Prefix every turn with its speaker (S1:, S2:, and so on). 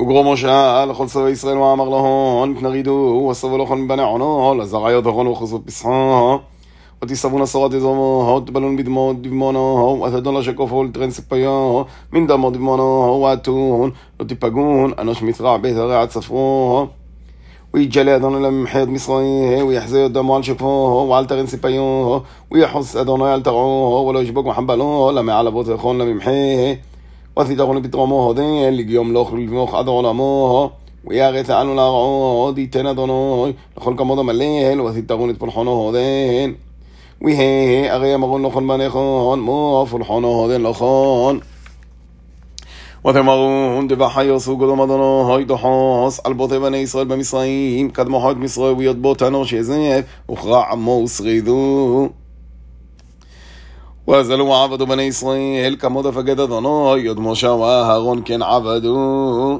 S1: וגרו משה לכל שרי ישראל ואמר להון תנרידו וסבו לכון מבני עונו לזרעיות וכון וחסות פסחו ותסבון עשרות אזומו תבלון בדמו דבמונו ותדון לשקופו לטרנסיפיו מן דמו דבמונו ואתון לא תיפגון אנוש מצרע בית הרע צפרו ويجلي أدوني لمحيط مصري ويحزي دمو على شفوه وعلى ترنسيبيوه ويحس أدوني على ترعوه ولو يشبك محبلوه لما على بوت يخون وفي تقول بترموه دين لجيوم لوخ لموخ עד עולמו, וירץ אנו להרעוד ייתן אדוני לכל כמוד המלל וסיתרון את פולחונו הודן ויהא הרי אמרון לכון לא בנכון מו פולחונו הודן לכון לא ותמרון דבחיו סוגו אדונו, אדוני דחוס על בוטי בני ישראל במצרים קדמו חיות מצרים וידבו תנו שזף וכרע עמו ושרידו. وأزلوا عبدوا بني إسرائيل كما دفقد ذنوي يد موشى وهارون كان عبدوا